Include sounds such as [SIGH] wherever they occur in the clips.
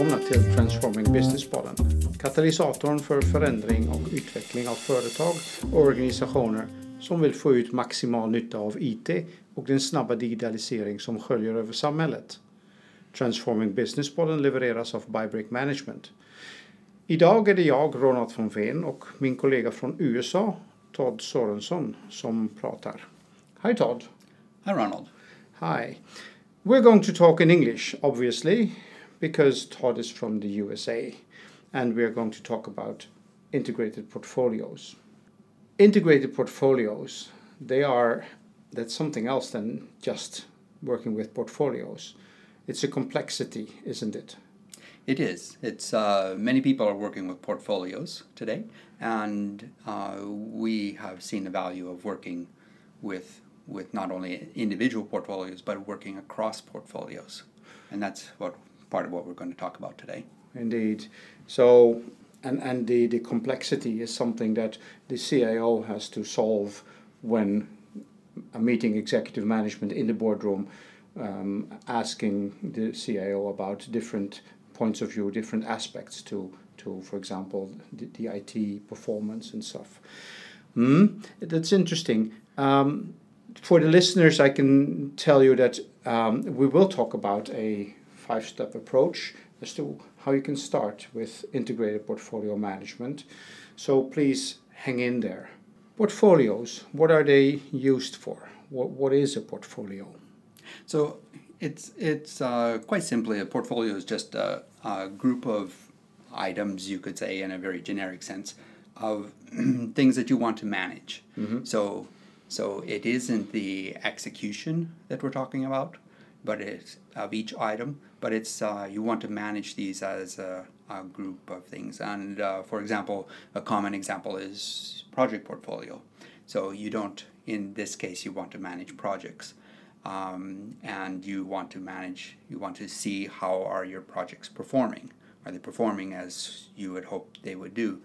välkomna till Transforming Business-podden. Katalysatorn för förändring och utveckling av företag och organisationer som vill få ut maximal nytta av IT och den snabba digitalisering som sköljer över samhället. Transforming Business-podden levereras av Bybreak Management. Idag är det jag, Ronald von Veen, och min kollega från USA, Todd Sorensson, som pratar. Hi Todd. Hi Ronald. Hi. We're going to talk in English, obviously, because Todd is from the USA, and we are going to talk about integrated portfolios. Integrated portfolios, they are that's something else than just working with portfolios. It's a complexity, isn't it? It is. It's uh, many people are working with portfolios today, and uh, we have seen the value of working with with not only individual portfolios but working across portfolios, and that's what part of what we're going to talk about today. Indeed. So, and and the the complexity is something that the CIO has to solve when a meeting executive management in the boardroom um, asking the CIO about different points of view, different aspects to, to for example, the, the IT performance and stuff. Mm, that's interesting. Um, for the listeners, I can tell you that um, we will talk about a five step approach as to how you can start with integrated portfolio management. So please hang in there. Portfolios, what are they used for? What, what is a portfolio? So it's it's uh, quite simply a portfolio is just a, a, group of items, you could say, in a very generic sense, of [CLEARS THROAT] things that you want to manage. Mm-hmm. So so it isn't the execution that we're talking about, but it's of each item. But it's uh, you want to manage these as a, a group of things. And uh, for example, a common example is project portfolio. So you don't, in this case, you want to manage projects. Um, and you want to manage you want to see how are your projects performing are they performing as you would hope they would do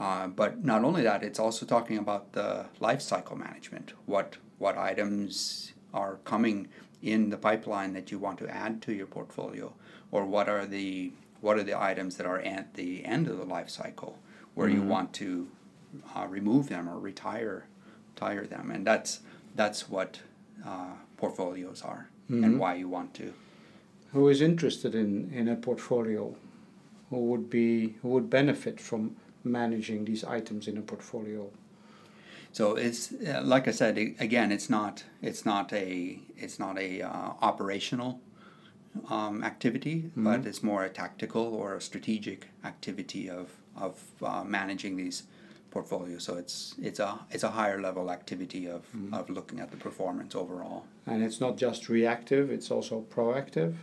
uh, but not only that, it's also talking about the life cycle management. What what items are coming in the pipeline that you want to add to your portfolio, or what are the what are the items that are at the end of the life cycle where mm-hmm. you want to uh, remove them or retire retire them, and that's that's what uh, portfolios are mm-hmm. and why you want to. Who is interested in, in a portfolio? Who would be who would benefit from managing these items in a portfolio? So it's uh, like I said again. It's not it's not a it's not a uh, operational um, activity, mm-hmm. but it's more a tactical or a strategic activity of of uh, managing these portfolios. So it's it's a it's a higher level activity of mm-hmm. of looking at the performance overall. And it's not just reactive; it's also proactive.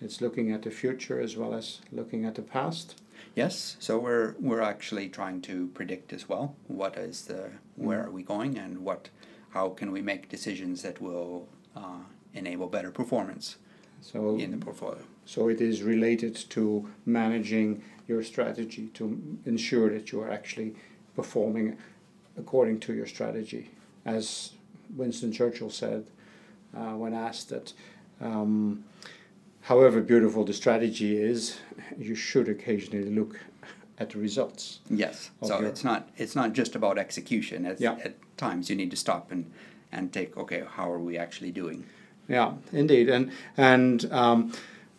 It's looking at the future as well as looking at the past. Yes, so we're we're actually trying to predict as well what is the where are we going and what how can we make decisions that will uh, enable better performance so in the portfolio. So it is related to managing your strategy to ensure that you are actually performing according to your strategy, as Winston Churchill said uh, when asked that. Um, however beautiful the strategy is, you should occasionally look at the results. Yes. So it's not it's not just about execution. At, yeah. at times you need to stop and and take okay, how are we actually doing? Yeah, indeed. And and um,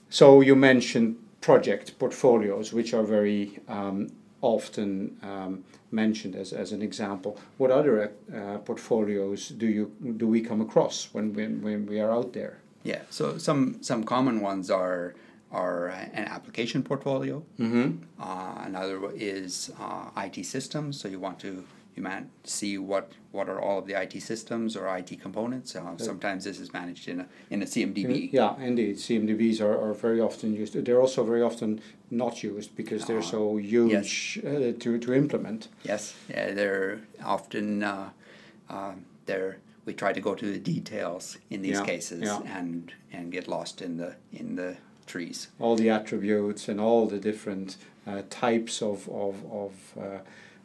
so you mentioned project portfolios, which are very um, often um, mentioned as, as an example. What other uh, portfolios do you do we come across when, when, when we are out there? Yeah, so some some common ones are are an application portfolio. Mm-hmm. Uh, another is uh, IT systems. So you want to you man see what what are all of the IT systems or IT components. Uh, sometimes this is managed in a in a CMDB. Yeah, indeed, CMDBs are, are very often used. They're also very often not used because they're uh, so huge yes. Uh, to to implement. Yes, yeah, they're often uh, they're we try to go to the details in these yeah, cases yeah. and and get lost in the in the trees. All the attributes and all the different uh, types of of, of uh,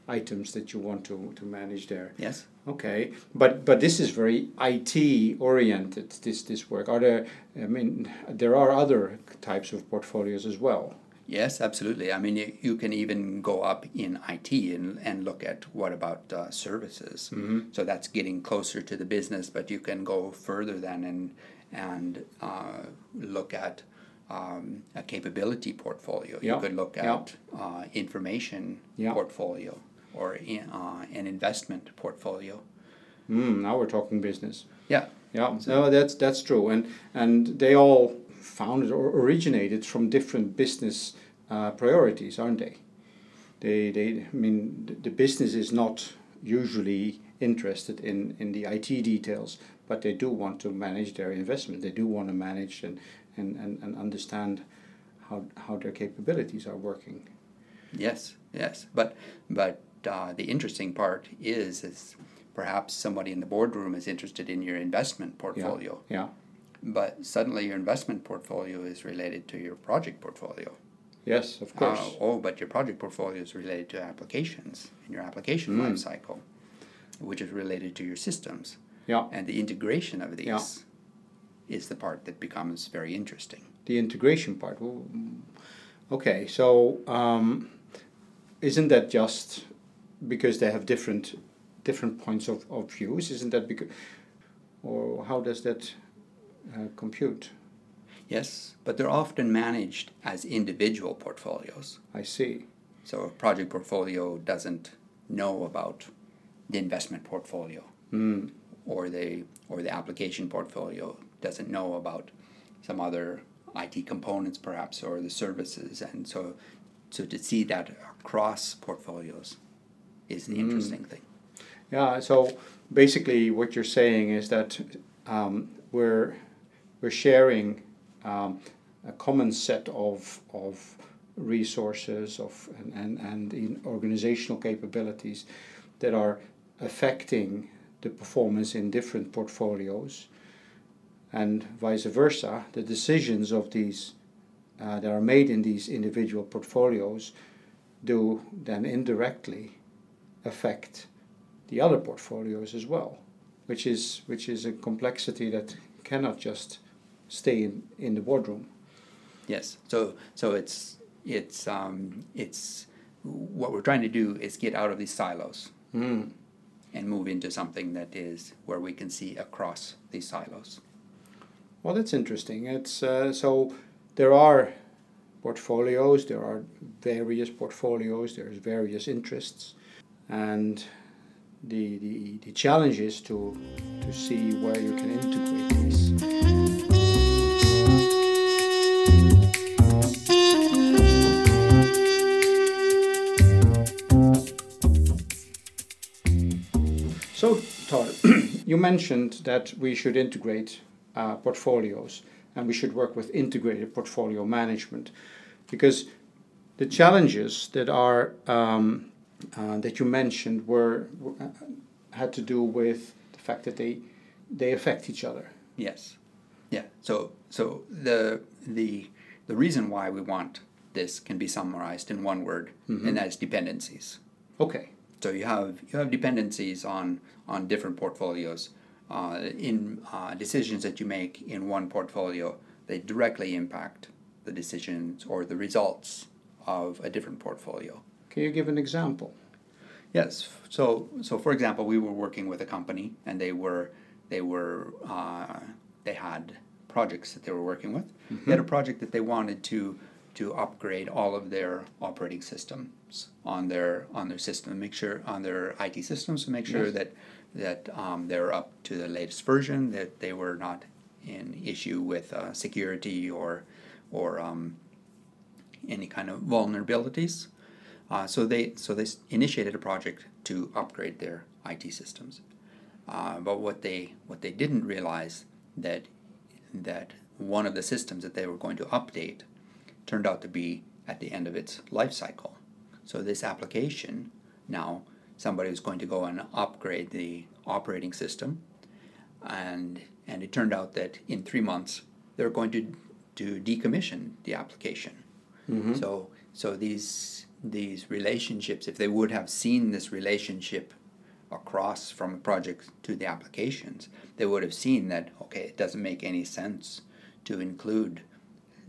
items that you want to, to manage there. Yes. Okay, but but this is very IT oriented. This this work. Are there? I mean, there are other types of portfolios as well. Yes, absolutely. I mean, you, you can even go up in IT and, and look at what about uh, services. Mm-hmm. So that's getting closer to the business, but you can go further than and and uh, look at um, a capability portfolio. Yeah, You could look at uh, information Yeah. portfolio or in, uh, an investment portfolio. Mm, now we're talking business. Yeah, Yeah, no, that's that's true, and and they all founded or originated from different business uh, priorities, aren't they? They they I mean the, business is not usually interested in in the IT details, but they do want to manage their investment. They do want to manage and and, and, and understand how how their capabilities are working. Yes, yes, but but uh, the interesting part is is perhaps somebody in the boardroom is interested in your investment portfolio, Yeah. Yeah, but suddenly your investment portfolio is related to your project portfolio. yes, of course. Uh, oh, but your project portfolio is related to applications in your application Mm. life cycle, which is related to your systems, yeah, and the integration of these Yeah. is the part that becomes very interesting. the integration part. Well, Okay, so um, isn't that just because they have different different points of, of views? Isn't that because, or how does that uh, compute? Yes, but they're often managed as individual portfolios. I see. So a project portfolio doesn't know about the investment portfolio, Mm. or the or the application portfolio doesn't know about some other IT components, perhaps, or the services, and so so to see that across portfolios is the interesting thing. Yeah. So basically, what you're saying is that um, we're we're sharing um, a common set of of resources of and, and, and in organizational capabilities that are affecting the performance in different portfolios and vice versa. The decisions of these uh, that are made in these individual portfolios do then indirectly affect the other portfolios as well which is which is a complexity that cannot just stay in, in the boardroom Yes. So so it's it's um, it's what we're trying to do is get out of these silos mm. and move into something that is where we can see across these silos. Well, that's interesting. It's uh, so there are portfolios, there are various portfolios, there's various interests, and the, the the challenge is to to see where you can integrate these. You mentioned that we should integrate uh, portfolios and we should work with integrated portfolio management because the challenges that are um, uh, that you mentioned were, were uh, had to do with the fact that they they affect each other. Yes. Yeah. So so the the the reason why we want this can be summarized in one word, and that is dependencies. Okay. So you have you have dependencies on on different portfolios. Uh, in uh, decisions that you make in one portfolio, they directly impact the decisions or the results of a different portfolio. Can you give an example? Yes. So, so for example, we were working with a company, and they were they were uh, they had projects that they were working with. They had a project that they wanted to to upgrade all of their operating systems on their on their system, make sure on their IT systems to make sure Yes. that that um, they're up to the latest version, that they were not in issue with uh, security or or um, any kind of vulnerabilities. Uh, so they so they initiated a project to upgrade their IT systems. Uh, but what they what they didn't realize that that one of the systems that they were going to update turned out to be at the end of its life cycle. So this application now somebody was going to go and upgrade the operating system, and and it turned out that in three months they're going to to decommission the application. Mm-hmm. So so these these relationships, if they would have seen this relationship across from the project to the applications, they would have seen that okay, it doesn't make any sense to include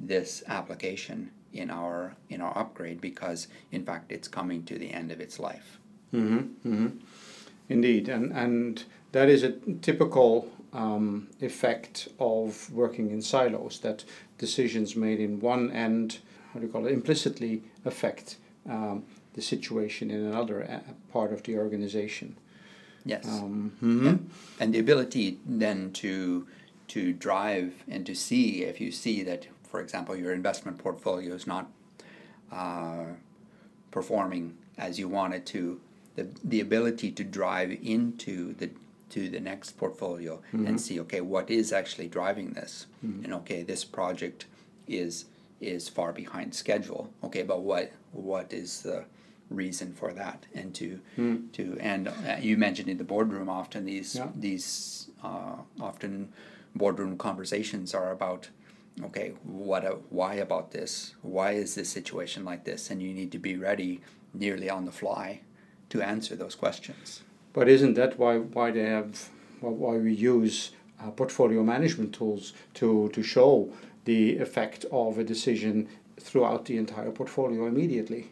this application in our in our upgrade because in fact it's coming to the end of its life. Mm-hmm, mm-hmm. Indeed, and and that is a typical um, effect of working in silos. That decisions made in one end, how do you call it, implicitly affect um, the situation in another uh, part of the organization. Yes. Um, Yeah. And the ability then to to drive and to see if you see that, for example, your investment portfolio is not uh, performing as you want it to, the the ability to drive into the to the next portfolio and see okay what is actually driving this? And okay this project is is far behind schedule. Okay but what what is the reason for that? And to to and uh, you mentioned in the boardroom often these Yeah. these uh, often boardroom conversations are about okay what uh, why about this? Why is this situation like this? And you need to be ready nearly on the fly to answer those questions. But isn't that why why they have why- why we use uh, portfolio management tools to to show the effect of a decision throughout the entire portfolio immediately?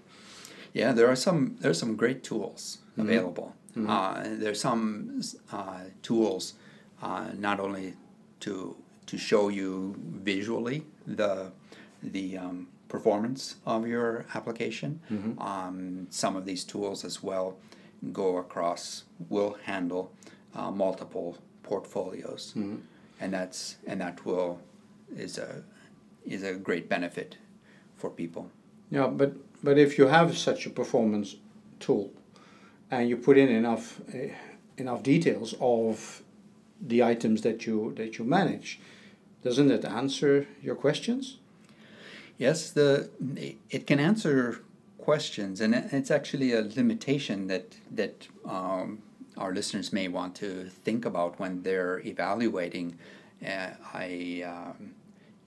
Yeah, there are some there are some great tools available. Uh, there's some uh, tools uh, not only to to show you visually the the um, performance of your application. Um, some of these tools as well go across will handle uh, multiple portfolios, and that's and that will is a is a great benefit for people. Yeah, but but if you have such a performance tool, and you put in enough uh, enough details of the items that you that you manage, doesn't it answer your questions? Yes, the it can answer questions, and it's actually a limitation that that um, our listeners may want to think about when they're evaluating uh, a um,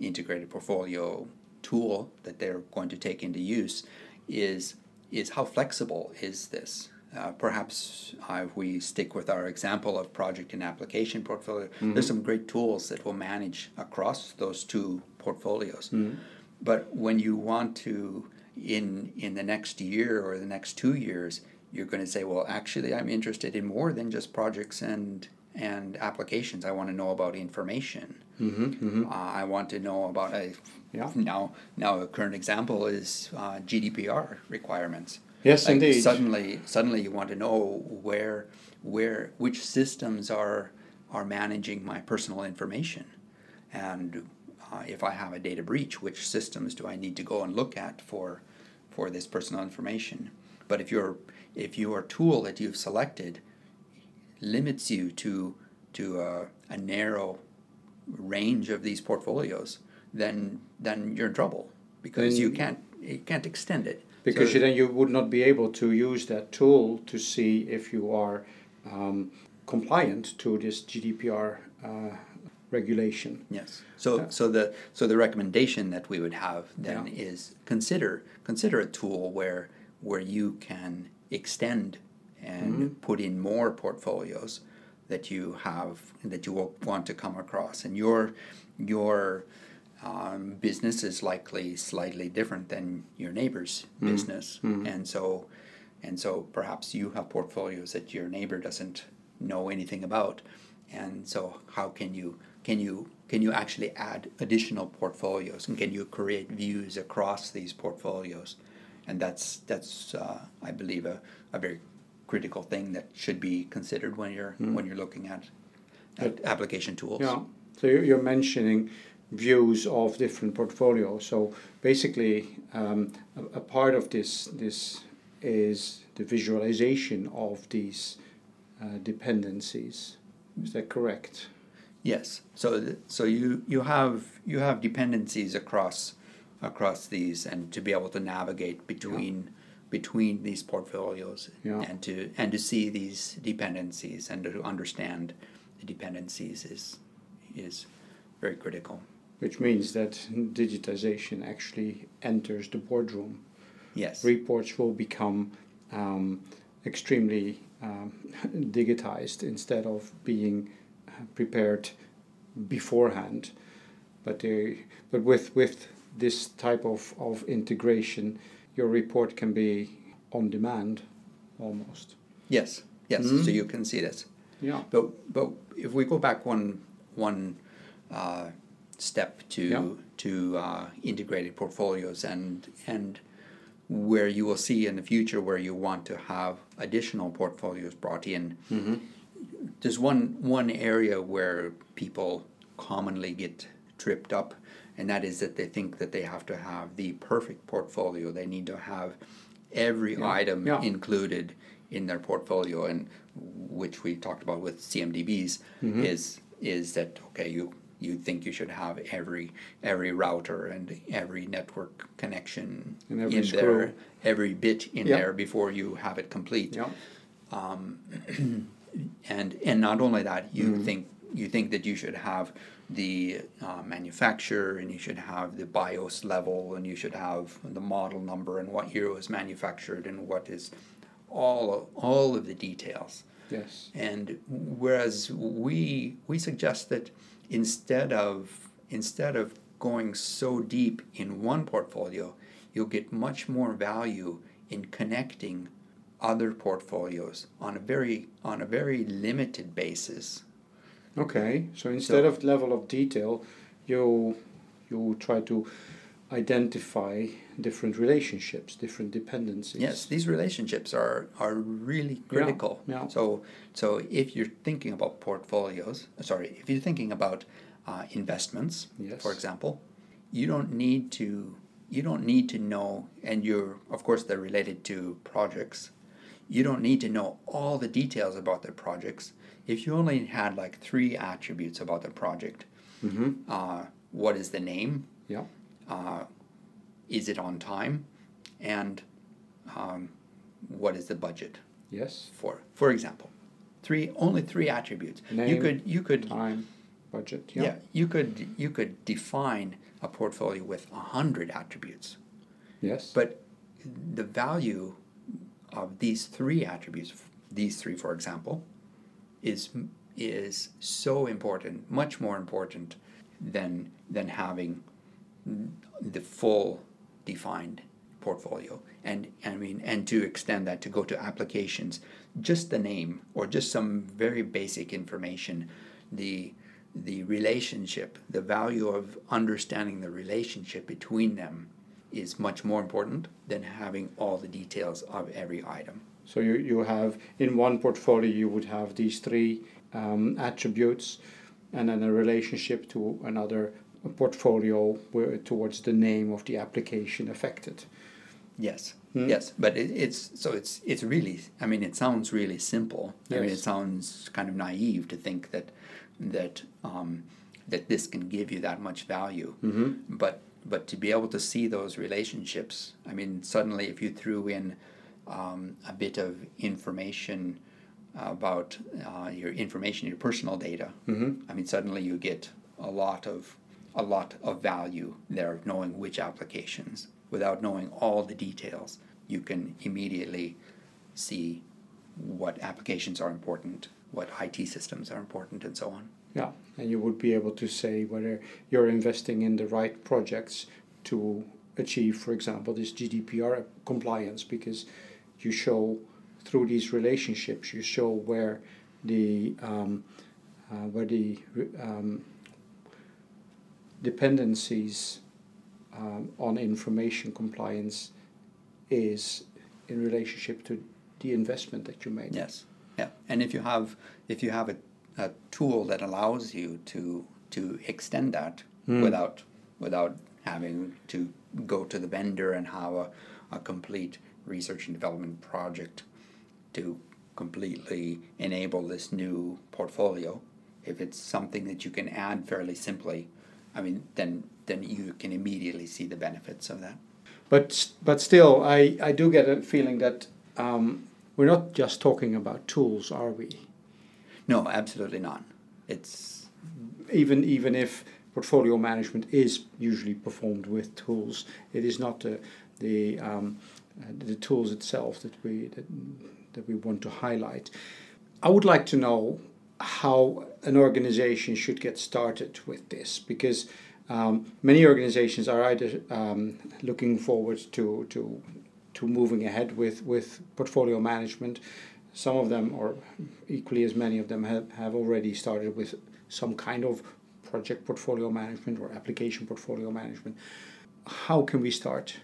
integrated portfolio tool that they're going to take into use. Is is how flexible is this? Uh, perhaps uh, if we stick with our example of project and application portfolio, there's some great tools that will manage across those two portfolios. But when you want to, in in the next year or the next two years, you're going to say, well, actually, I'm interested in more than just projects and and applications. I want to know about information. Mm-hmm, Uh, I want to know about a Yeah. now now a current example is uh, GDPR requirements. Yes, Like, indeed. Suddenly, suddenly you want to know where where which systems are are managing my personal information, and uh, if I have a data breach, which systems do I need to go and look at for for this personal information? But if your if your tool that you've selected limits you to to a, a narrow range of these portfolios, then then you're in trouble because you- can't you can't extend it. Because So- you, then you would not be able to use that tool to see if you are um, compliant to this GDPR uh, regulation. Yes. So so the so the recommendation that we would have then Yeah. is consider consider a tool where where you can extend and Mm-hmm. put in more portfolios that you have that you will want to come across and your your um, business is likely slightly different than your neighbor's Mm-hmm. business. And so and so perhaps you have portfolios that your neighbor doesn't know anything about. And so how can you can you can you actually add additional portfolios? And can you create views across these portfolios? And that's that's uh, I believe a, a very critical thing that should be considered when you're when you're looking at, at application tools. Yeah. So you're mentioning views of different portfolios. So basically, um, a, a part of this this is the visualization of these uh, dependencies. Is that correct? Yes. So so you you have you have dependencies across across these, and to be able to navigate between between these portfolios, Yeah. and to and to see these dependencies and to understand the dependencies is is very critical. Which means that digitization actually enters the boardroom. Yes. Reports will become um, extremely um, [LAUGHS] digitized instead of being uh, prepared beforehand. But they, but with with this type of, of integration, your report can be on demand almost. Yes, yes. Mhm. So you can see this. Yeah. But but if we go back one one uh, step to Yeah. to uh, integrated portfolios and and where you will see in the future where you want to have additional portfolios brought in. Mm-hmm. There's one one area where people commonly get tripped up, and that is that they think that they have to have the perfect portfolio. They need to have every Yeah. item Yeah. included in their portfolio, and which we talked about with CMDBs Mhm. is is that okay? You you think you should have every every router and every network connection And every in screw. there, every bit in Yeah. there before you have it complete Yeah. [CLEARS THROAT] and and not only that, you Mhm. think you think that you should have the uh, manufacturer and you should have the BIOS level and you should have the model number and what year it was manufactured and what is all of, all of the details. Yes. And whereas we we suggest that instead of instead of going so deep in one portfolio, you'll get much more value in connecting other portfolios on a very on a very limited basis. Okay. So instead So- of level of detail, you you try to identify different relationships, different dependencies. Yes, these relationships are are really critical. yeah. So so if you're thinking about portfolios, sorry, if you're thinking about uh, investments, Yes. for example, you don't need to you don't need to know, and you're of course they're related to projects. You don't need to know all the details about their projects. If you only had like three attributes about the project, Mm-hmm. uh, what is the name? Yeah. Uh, is it on time, and um, what is the budget Yes. for? For example, three only three attributes. you Name, could you could Time, budget. yeah. Yeah. you could you could define a portfolio with a hundred attributes, Yes. but the value of these three attributes, these three for example, is is so important, much more important than than having the full defined portfolio and i mean and to extend that to go to applications just the name or just some very basic information the the relationship the value of understanding the relationship between them is much more important than having all the details of every item. So you, you have in one portfolio you would have these three um, attributes, and then a relationship to another portfolio towards the name of the application affected. Yes, Hmm? yes, but it, it's so it's it's really. I mean, it sounds really simple. I mean, it sounds kind of naive to think that that um, that this can give you that much value. Mm-hmm. But but to be able to see those relationships, I mean, suddenly if you threw in um, a bit of information about uh, your information, your personal data, Mm-hmm. I mean, suddenly you get a lot of a lot of value there of knowing which applications. Without knowing all the details, you can immediately see what applications are important, what IT systems are important, and so on. Yeah, and you would be able to say whether you're investing in the right projects to achieve, for example, this GDPR compliance, because you show through these relationships, you show where the um, uh, where the um, dependencies um, on information compliance is in relationship to the investment that you made. Yes, yeah, and if you have if you have a, a tool that allows you to to extend that Hmm. without without having to go to the vendor and have a, a complete research and development project to completely enable this new portfolio, if it's something that you can add fairly simply, I mean, then then you can immediately see the benefits of that. But but still, I, I do get a feeling that um, we're not just talking about tools, are we? No, absolutely not. It's Even even if portfolio management is usually performed with tools, it is not the the um, the tools itself that we that, that we want to highlight. I would like to know how an organization should get started with this because Um, many organizations are either um, looking forward to, to, to moving ahead with, with portfolio management. Some of them, or equally as many of them, have, have already started with some kind of project portfolio management or application portfolio management. How can we start?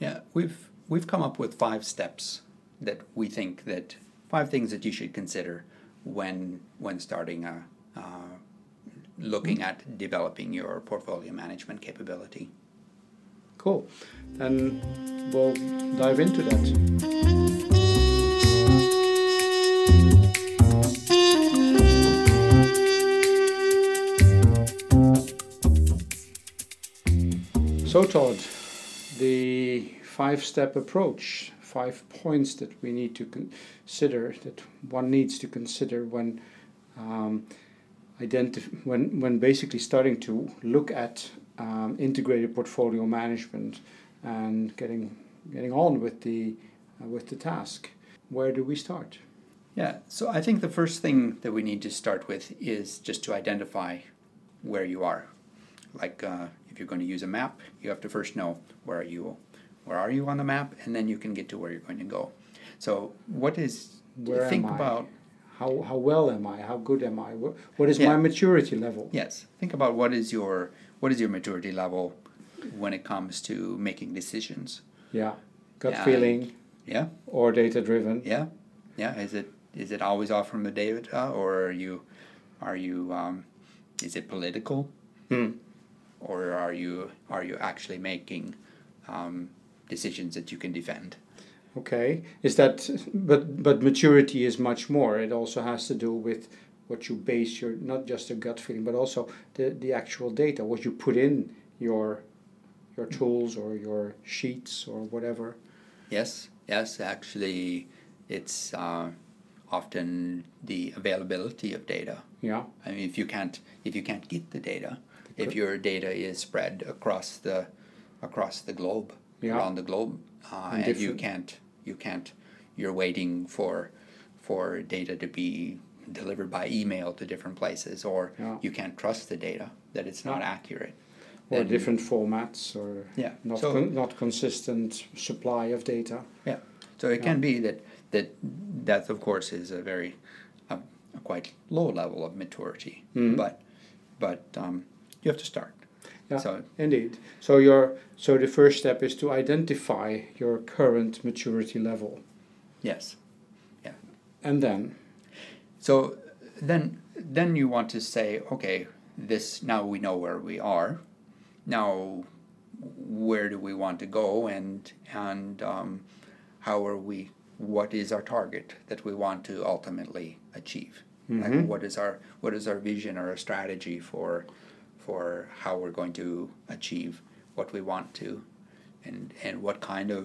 Yeah, we've we've come up with five steps that we think that five things that you should consider when when starting a uh, looking at developing your portfolio management capability. Cool. Then we'll dive into that. So, Todd, the five step approach, five points that we need to consider, that one needs to consider when. Um, identif- when, when basically starting to look at um, integrated portfolio management and getting getting on with the uh, with the task. Where do we start? Yeah, so I think the first thing that we need to start with is just to identify where you are. Like uh, if you're going to use a map, you have to first know where are you where are you on the map, and then you can get to where you're going to go. So what is where think about how, how well am I? How good am I? What, what is Yeah. my maturity level? Yes. Think about what is your what is your maturity level when it comes to making decisions. Yeah, gut Yeah. feeling Yeah. or data driven. Yeah. Yeah. Is it is it always off from the data, or are you are you um, is it political, Hmm. or are you are you actually making um, decisions that you can defend? Okay, is that but but maturity is much more. It also has to do with what you base your not just a gut feeling, but also the the actual data, what you put in your your tools or your sheets or whatever. Yes. Yes. Actually, it's uh, often the availability of data. Yeah, I mean, if you can't if you can't get the data, if your data is spread across the across the globe, Yeah. around the globe, uh, And and you can't you can't you're waiting for for data to be delivered by email to different places, or Yeah. you can't trust the data that it's not accurate. or then- different formats or Yeah. not So- con- not consistent supply of data. Yeah. So it can be that that that of course is a very a, a quite low level of maturity, Mhm. but but um, you have to start. Yeah. So Indeed. So your so the first step is to identify your current maturity level, yes. Yeah. and then So then then you want to say, okay, this now we know where we are. Now where do we want to go and and um, how are we what is our target that we want to ultimately achieve? Mhm. Like what is our what is our vision or our strategy for for how we're going to achieve what we want to and and what kind of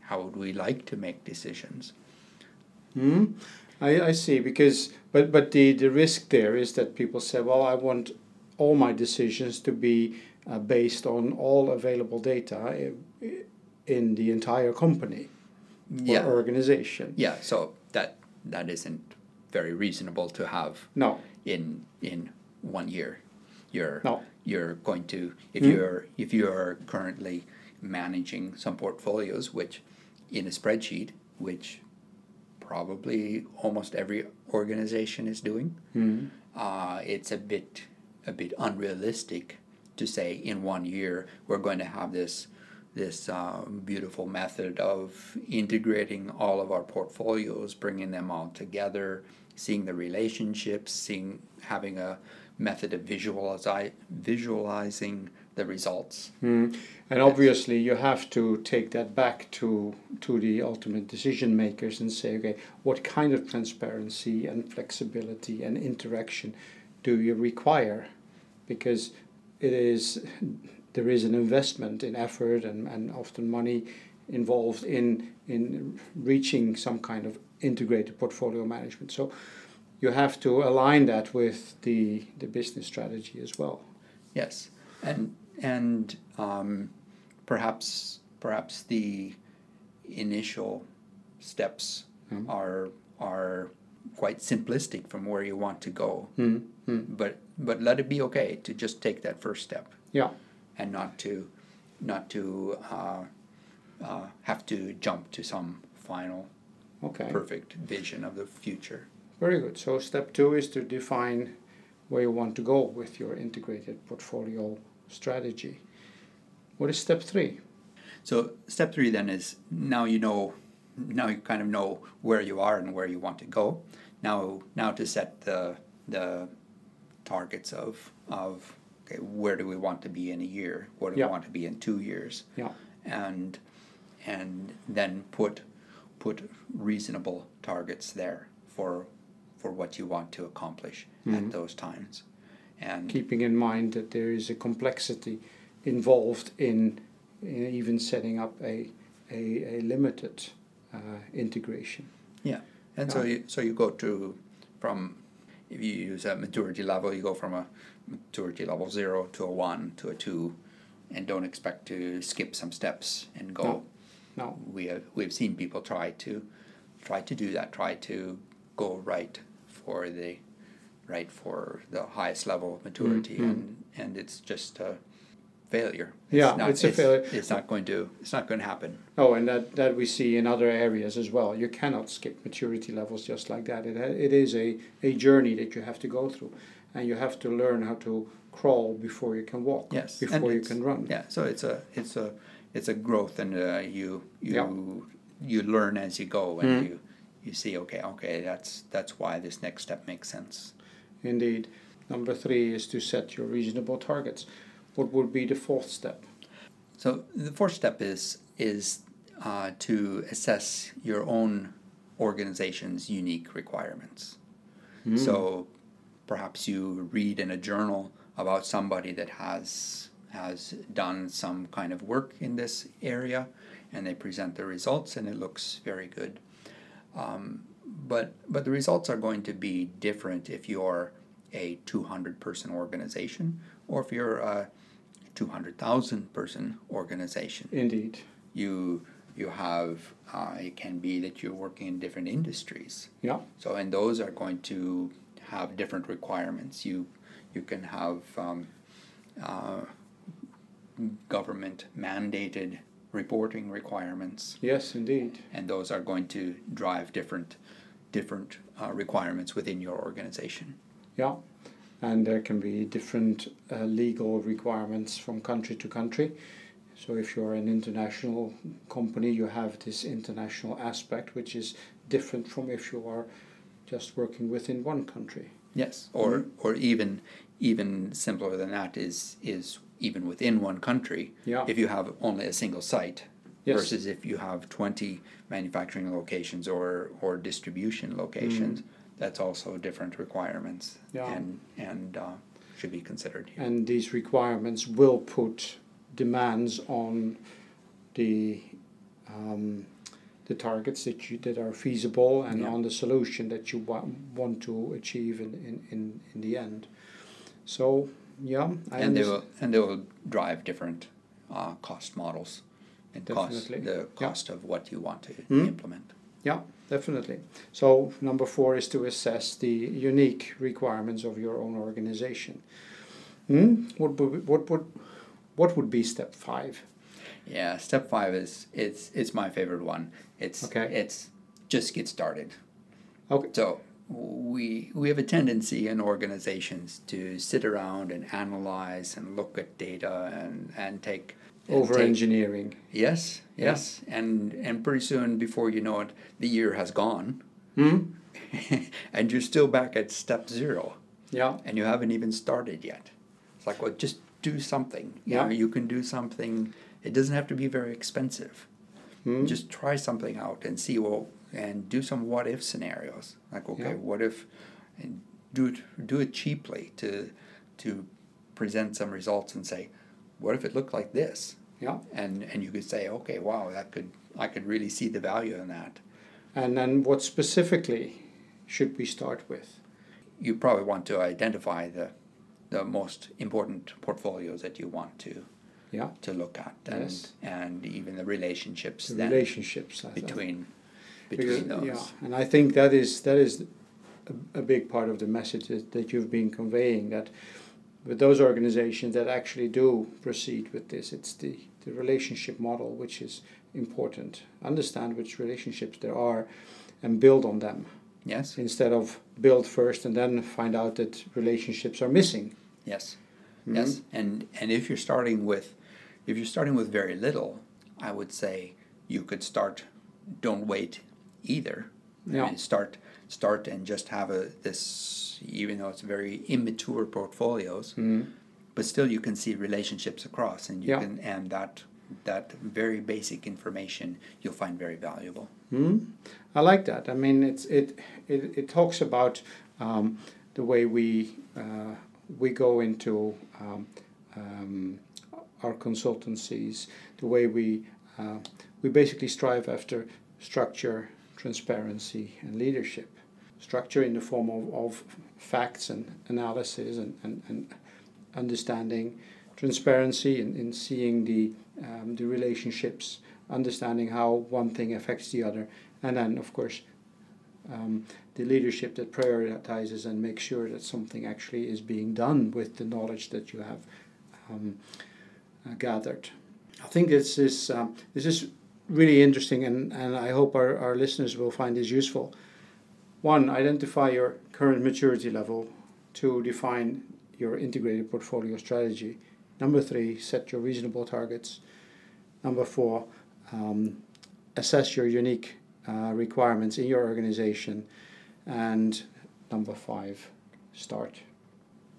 how would we like to make decisions? Hmm. I, I see because but but the, the risk there is that people say well I want all my decisions to be uh, based on all available data i- in the entire company or organization. Yeah, so that that isn't very reasonable to have No, in in one year. You're no. you're going to if Hmm. you're if you're currently managing some portfolios which in a spreadsheet which probably almost every organization is doing Hmm. uh, it's a bit a bit unrealistic to say in one year we're going to have this this uh, beautiful method of integrating all of our portfolios, bringing them all together, seeing the relationships, seeing having a method of visualizi- visualizing the results. Mm. And obviously, you have to take that back to to the ultimate decision makers and say, okay, what kind of transparency and flexibility and interaction do you require? Because it is there is an investment in effort and, and often money involved in in reaching some kind of integrated portfolio management. So you have to align that with the the business strategy as well. Yes, and and um, perhaps perhaps the initial steps Mm. are are quite simplistic from where you want to go. Mm, mm. But but let it be okay to just take that first step Yeah. and not to not to uh, uh, have to jump to some final Okay. perfect vision of the future. Very good. So step two is to define where you want to go with your integrated portfolio strategy. What is step three? So step three then is now you know now you kind of know where you are and where you want to go. Now now to set the the targets of of okay, where do we want to be in a year? What do Yeah. we want to be in two years? Yeah. And and then put put reasonable targets there for for what you want to accomplish at those times. And Keeping in mind that there is a complexity involved in, in even setting up a, a, a limited uh, integration. Yeah, and so you so you go to from if you use a maturity level, you go from a maturity level zero to a one to a two, and don't expect to skip some steps and go. No. No. We have we've seen people try to try to do that, try to go right for the right for the highest level of maturity, Mm, mm. and and it's just a failure. Yeah, not, it's a failure. It's not going to it's not going to happen. Oh, and that, that we see in other areas as well. You cannot skip maturity levels just like that. It, it is a, a journey that you have to go through, and you have to learn how to crawl before you can walk. Yes, and Before you can run. Yeah, so it's a it's a it's a growth, and uh, you you Yeah. you learn as you go, and Mm. you you see okay okay that's that's why this next step makes sense. Indeed. Number three is to set your reasonable targets. What would be the fourth step? So the fourth step is is uh, to assess your own organization's unique requirements. So perhaps you read in a journal about somebody that has has done some kind of work in this area, and they present the results, and it looks very good. Um, but but the results are going to be different if you're a 200 person organization or if you're a 200,000 person organization Indeed. you you have uh, it can be that you're working in different industries Yeah. so and those are going to have different requirements you you can have um, uh, government mandated reporting requirements Yes, indeed. and those are going to drive different different uh, requirements within your organization Yeah. And there can be different uh, legal requirements from country to country. So if you're an international company, you have this international aspect, which is different from if you are just working within one country. Yes, or or even even simpler than that is is even within one country. Yeah. If you have only a single site Yes. versus if you have twenty manufacturing locations or or distribution locations, that's also different requirements. Yeah. And and uh, should be considered here. And these requirements will put demands on the um, the targets that you that are feasible and Yeah. on the solution that you wa- want to achieve in, in, in, in the end. So yeah, I and they understand. will and they will drive different uh, cost models and cost Definitely. the Yeah. cost of what you want to Hmm. implement. Yeah, definitely. So number four is to assess the unique requirements of your own organization. Hmm? What would what would what would be step five? Yeah, step five is it's it's my favorite one. It's Okay. it's just get started. Okay. So we we have a tendency in organizations to sit around and analyze and look at data and and take Over engineering. Yes, Yeah. yes, and and pretty soon before you know it, the year has gone, Hmm? [LAUGHS] and you're still back at step zero, Yeah. and you haven't even started yet. It's like, well, just do something. You Yeah. know, you can do something. It doesn't have to be very expensive. Hmm? Just try something out and see well, and do some what if scenarios. Like, okay, Yeah. what if, and do it do it cheaply to to present some results and say, what if it looked like this? Yeah. and and you could say, okay, wow, that could I could really see the value in that. And then what specifically should we start with? You probably want to identify the the most important portfolios that you want to Yeah. to look at, and Yes. and even the relationships The then relationships I thought. Between Because- those. Yeah, and I think that is that is a, a big part of the message that, that you've been conveying that with those organizations that actually do proceed with this, it's the, the relationship model which is important. Understand which relationships there are and build on them. Yes. Instead of build first and then find out that relationships are missing. Yes. Mm-hmm. Yes. And and if you're starting with if you're starting with very little, I would say you could start don't wait either. Yeah. I mean, start start and just have a this even though it's very immature portfolios, mm-hmm. but still you can see relationships across and you yeah. can and that that very basic information you'll find very valuable. Mm-hmm. I like that. I mean, it's it it, it talks about um, the way we uh, we go into um, um, our consultancies, the way we uh, we basically strive after structure, transparency, and leadership. Structure in the form of, of facts and analysis and, and, and understanding, transparency in, in seeing the, um, the relationships, understanding how one thing affects the other, and then, of course, um, the leadership that prioritizes and makes sure that something actually is being done with the knowledge that you have um, uh, gathered. I think this is um, this is really interesting, and, and I hope our, our listeners will find this useful. One, identify your current maturity level. Two, define your integrated portfolio strategy. Number three, set your reasonable targets. Number four, um, assess your unique uh, requirements in your organization. And number five, start.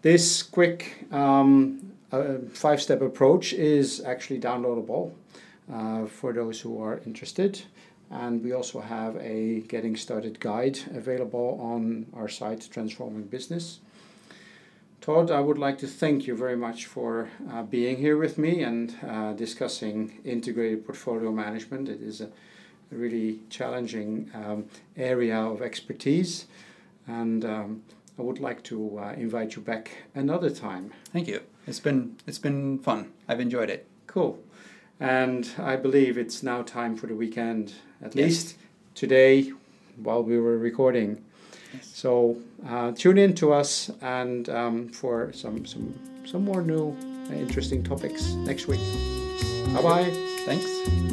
This quick um, uh, five step approach is actually downloadable for those who are interested. And we also have a getting started guide available on our site, Transforming Business. Todd, I would like to thank you very much for uh, being here with me and uh, discussing integrated portfolio management. It is a really challenging um, area of expertise, and um, I would like to uh, invite you back another time. Thank you. It's been it's been fun. I've enjoyed it. Cool. And I believe it's now time for the weekend, at yes. least today, while we were recording. Yes. So uh, tune in to us and um, for some some some more new uh, interesting topics next week. Bye bye. Thanks.